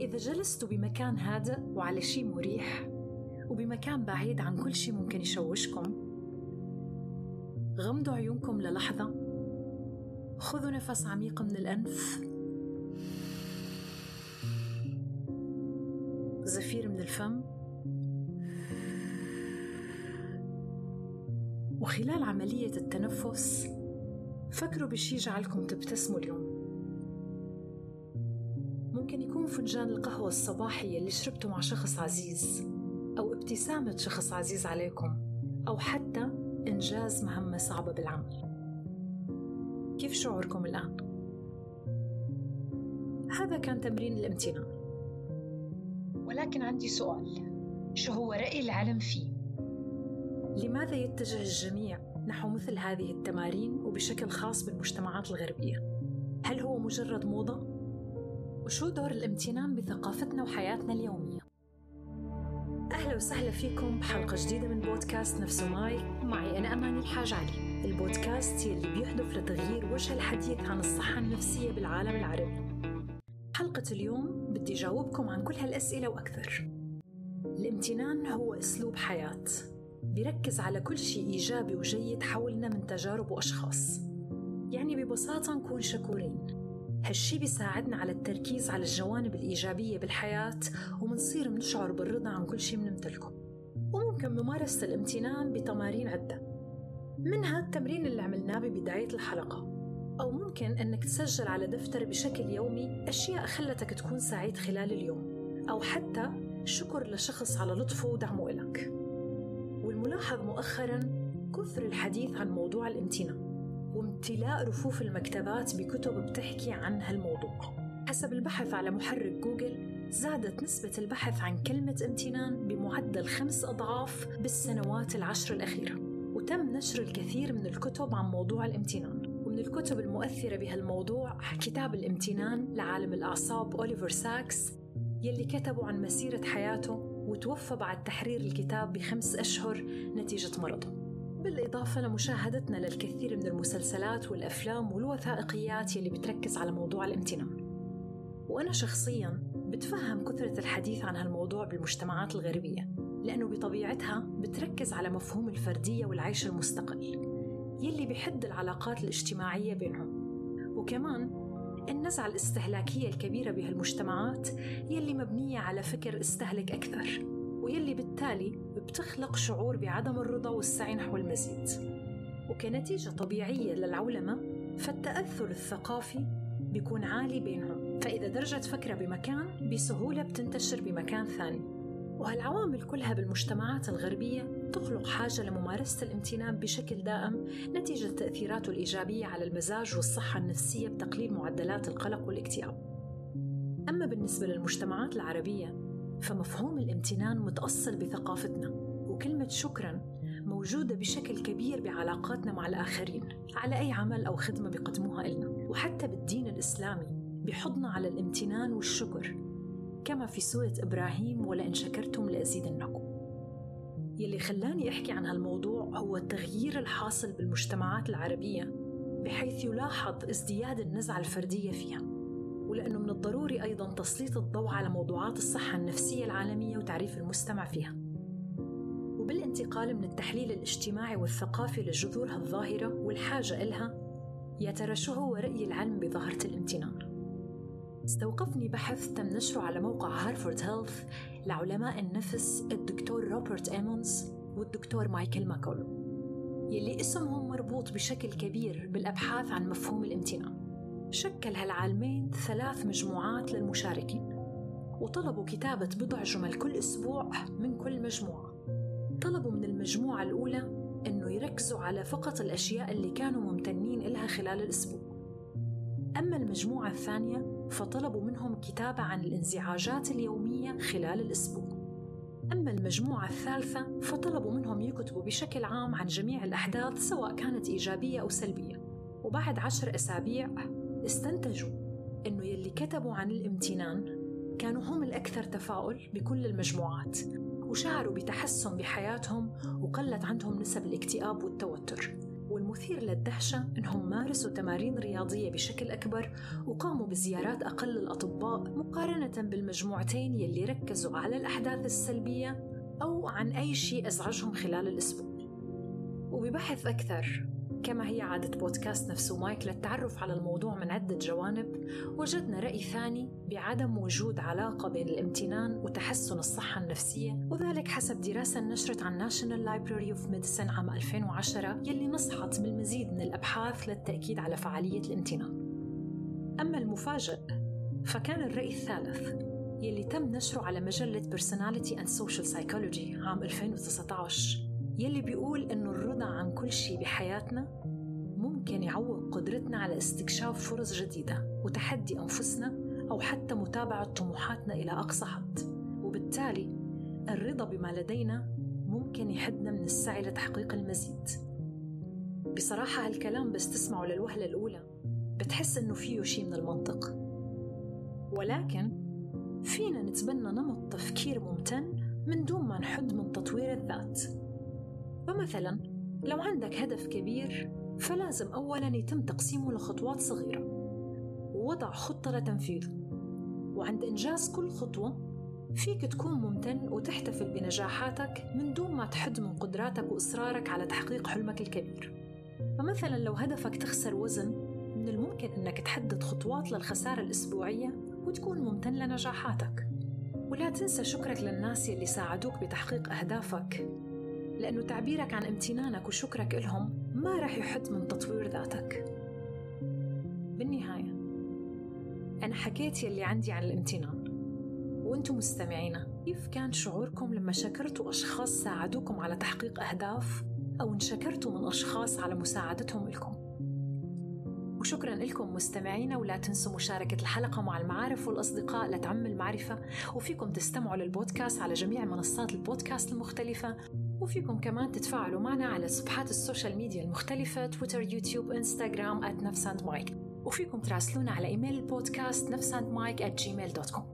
إذا جلستوا بمكان هادئ وعلى شي مريح وبمكان بعيد عن كل شي ممكن يشوشكم غمضوا عيونكم للحظة خذوا نفس عميق من الأنف. زفير من الفم. وخلال عملية التنفس فكروا بشي جعلكم تبتسموا اليوم. ممكن يكون فنجان القهوة الصباحي اللي شربته مع شخص عزيز أو ابتسامة شخص عزيز عليكم أو حتى إنجاز مهمة صعبة بالعمل كيف شعوركم الآن؟ هذا كان تمرين الامتنان ولكن عندي سؤال شو هو رأي العلم فيه؟ لماذا يتجه الجميع نحو مثل هذه التمارين وبشكل خاص بالمجتمعات الغربية؟ هل هو مجرد موضة؟ وشو دور الامتنان بثقافتنا وحياتنا اليومية؟ أهلا وسهلا فيكم بحلقة جديدة من بودكاست نفسه ماي. معي أنا أماني الحاج علي. البودكاست يلي بيهدف لتغيير وجه الحديث عن الصحة النفسية بالعالم العربي. حلقة اليوم بدي جاوبكم عن كل هالأسئلة وأكثر. الامتنان هو أسلوب حياة. بيركز على كل شيء إيجابي وجيد حولنا من تجارب وأشخاص. يعني ببساطة نكون شكورين. هالشي بيساعدنا على التركيز على الجوانب الإيجابية بالحياة ومنصير منشعر بالرضا عن كل شي منمتلكه وممكن ممارسة الامتنان بتمارين عدة. منها التمرين اللي عملناه ببداية الحلقة. أو ممكن أنك تسجل على دفتر بشكل يومي أشياء خلتك تكون سعيد خلال اليوم. أو حتى شكر لشخص على لطفه ودعمه إلك. والملاحظ مؤخرا كثر الحديث عن موضوع الامتنان. وامتلاء رفوف المكتبات بكتب بتحكي عن هالموضوع. حسب البحث على محرك جوجل زادت نسبة البحث عن كلمة امتنان بمعدل خمس أضعاف بالسنوات العشر الأخيرة. وتم نشر الكثير من الكتب عن موضوع الامتنان. ومن الكتب المؤثرة بهالموضوع كتاب الامتنان لعالم الأعصاب أوليفر ساكس يلي كتبوا عن مسيرة حياته وتوفى بعد تحرير الكتاب بخمس أشهر نتيجة مرضه. بالإضافة لمشاهدتنا للكثير من المسلسلات والأفلام والوثائقيات يلي بتركز على موضوع الامتنان وأنا شخصياً بتفهم كثرة الحديث عن هالموضوع بالمجتمعات الغربية لأنه بطبيعتها بتركز على مفهوم الفردية والعيش المستقل يلي بحد العلاقات الاجتماعية بينهم. وكمان النزعة الاستهلاكية الكبيرة بهالمجتمعات يلي مبنية على فكر استهلك أكثر. ويلي بالتالي بتخلق شعور بعدم الرضا والسعي نحو المزيد. وكنتيجة طبيعية للعولمة فالتأثر الثقافي بيكون عالي بينهم. فإذا درجة فكرة بمكان بسهولة بتنتشر بمكان ثاني. وهالعوامل كلها بالمجتمعات الغربية تخلق حاجة لممارسة الامتنان بشكل دائم نتيجة تأثيراته الإيجابية على المزاج والصحة النفسية بتقليل معدلات القلق والاكتئاب. أما بالنسبة للمجتمعات العربية فمفهوم الامتنان متأصل بثقافتنا وكلمة شكرا موجودة بشكل كبير بعلاقاتنا مع الآخرين على أي عمل أو خدمة بيقدموها إلنا. وحتى بالدين الإسلامي بحضنا على الامتنان والشكر كما في سورة إبراهيم ولئن شكرتم لأزيدنكم يلي خلاني أحكي عن هالموضوع هو التغيير الحاصل بالمجتمعات العربية بحيث يلاحظ ازدياد النزعة الفردية فيها. ولأنه من الضروري أيضا تسليط الضوء على موضوعات الصحة النفسية العالمية وتعريف المستمع فيها وبالانتقال من التحليل الاجتماعي والثقافي لجذور هالظاهرة والحاجة إلها يا ترى شو هو رأي العلم بظاهرة الامتنان؟ استوقفني بحث تم نشره على موقع هارفارد هيلث لعلماء النفس الدكتور روبرت إيمونز والدكتور مايكل ماكول يلي اسمهم مربوط بشكل كبير بالأبحاث عن مفهوم الامتنان شكل هالعالمين ثلاث مجموعات للمشاركين وطلبوا كتابة بضع جمل كل أسبوع من كل مجموعة. طلبوا من المجموعة الأولى أنه يركزوا على فقط الأشياء اللي كانوا ممتنين إلها خلال الأسبوع. أما المجموعة الثانية فطلبوا منهم كتابة عن الانزعاجات اليومية خلال الأسبوع. أما المجموعة الثالثة فطلبوا منهم يكتبوا بشكل عام عن جميع الأحداث سواء كانت إيجابية أو سلبية. وبعد عشر أسابيع استنتجوا إنه يلي كتبوا عن الامتنان كانوا هم الأكثر تفاؤل بكل المجموعات وشعروا بتحسن بحياتهم وقلت عندهم نسب الاكتئاب والتوتر. والمثير للدهشة أنهم مارسوا تمارين رياضية بشكل أكبر وقاموا بزيارات أقل للأطباء مقارنة بالمجموعتين يلي ركزوا على الأحداث السلبية أو عن أي شيء أزعجهم خلال الأسبوع. وببحث أكثر كما هي عادة بودكاست نفسه مايك للتعرف على الموضوع من عدة جوانب وجدنا رأي ثاني بعدم وجود علاقة بين الامتنان وتحسن الصحة النفسية وذلك حسب دراسة نشرت عن National Library of Medicine عام 2010 يلي نصحت بالمزيد من الأبحاث للتأكيد على فعالية الامتنان. أما المفاجئ فكان الرأي الثالث يلي تم نشره على مجلة Personality and Social Psychology عام 2019 يلي بيقول إنه الرضا عن كل شيء بحياتنا ممكن يعوق قدرتنا على استكشاف فرص جديدة وتحدي أنفسنا أو حتى متابعة طموحاتنا إلى أقصى حد. وبالتالي الرضا بما لدينا ممكن يحدنا من السعي لتحقيق المزيد. بصراحة هالكلام بس تسمعه للوهلة الأولى. بتحس إنه فيه شيء من المنطق. ولكن فينا نتبنى نمط تفكير ممتن من دون ما نحد من تطوير الذات. فمثلا لو عندك هدف كبير فلازم أولا يتم تقسيمه لخطوات صغيرة. ووضع خطة لتنفيذه وعند إنجاز كل خطوة فيك تكون ممتن وتحتفل بنجاحاتك من دون ما تحد من قدراتك وإصرارك على تحقيق حلمك الكبير. فمثلا لو هدفك تخسر وزن من الممكن أنك تحدد خطوات للخسارة الأسبوعية وتكون ممتن لنجاحاتك. ولا تنسى شكرك للناس يلي ساعدوك بتحقيق أهدافك. لأنه تعبيرك عن امتنانك وشكرك لهم ما رح يحد من تطوير ذاتك. بالنهاية أنا حكيت يلي عندي عن الامتنان وأنتم مستمعينا كيف كان شعوركم لما شكرتوا أشخاص ساعدوكم على تحقيق أهداف أو انشكرتوا من أشخاص على مساعدتهم لكم وشكرا لكم مستمعينا ولا تنسوا مشاركة الحلقة مع المعارف والأصدقاء لتعم المعرفة وفيكم تستمعوا للبودكاست على جميع منصات البودكاست المختلفة. وفيكم كمان تتفاعلوا معنا على صفحات ال social media المختلفة تويتر يوتيوب إنستغرام at نفساند مايك وفيكم تراسلونا على إيميل البودكاست نفساند مايك at gmail.com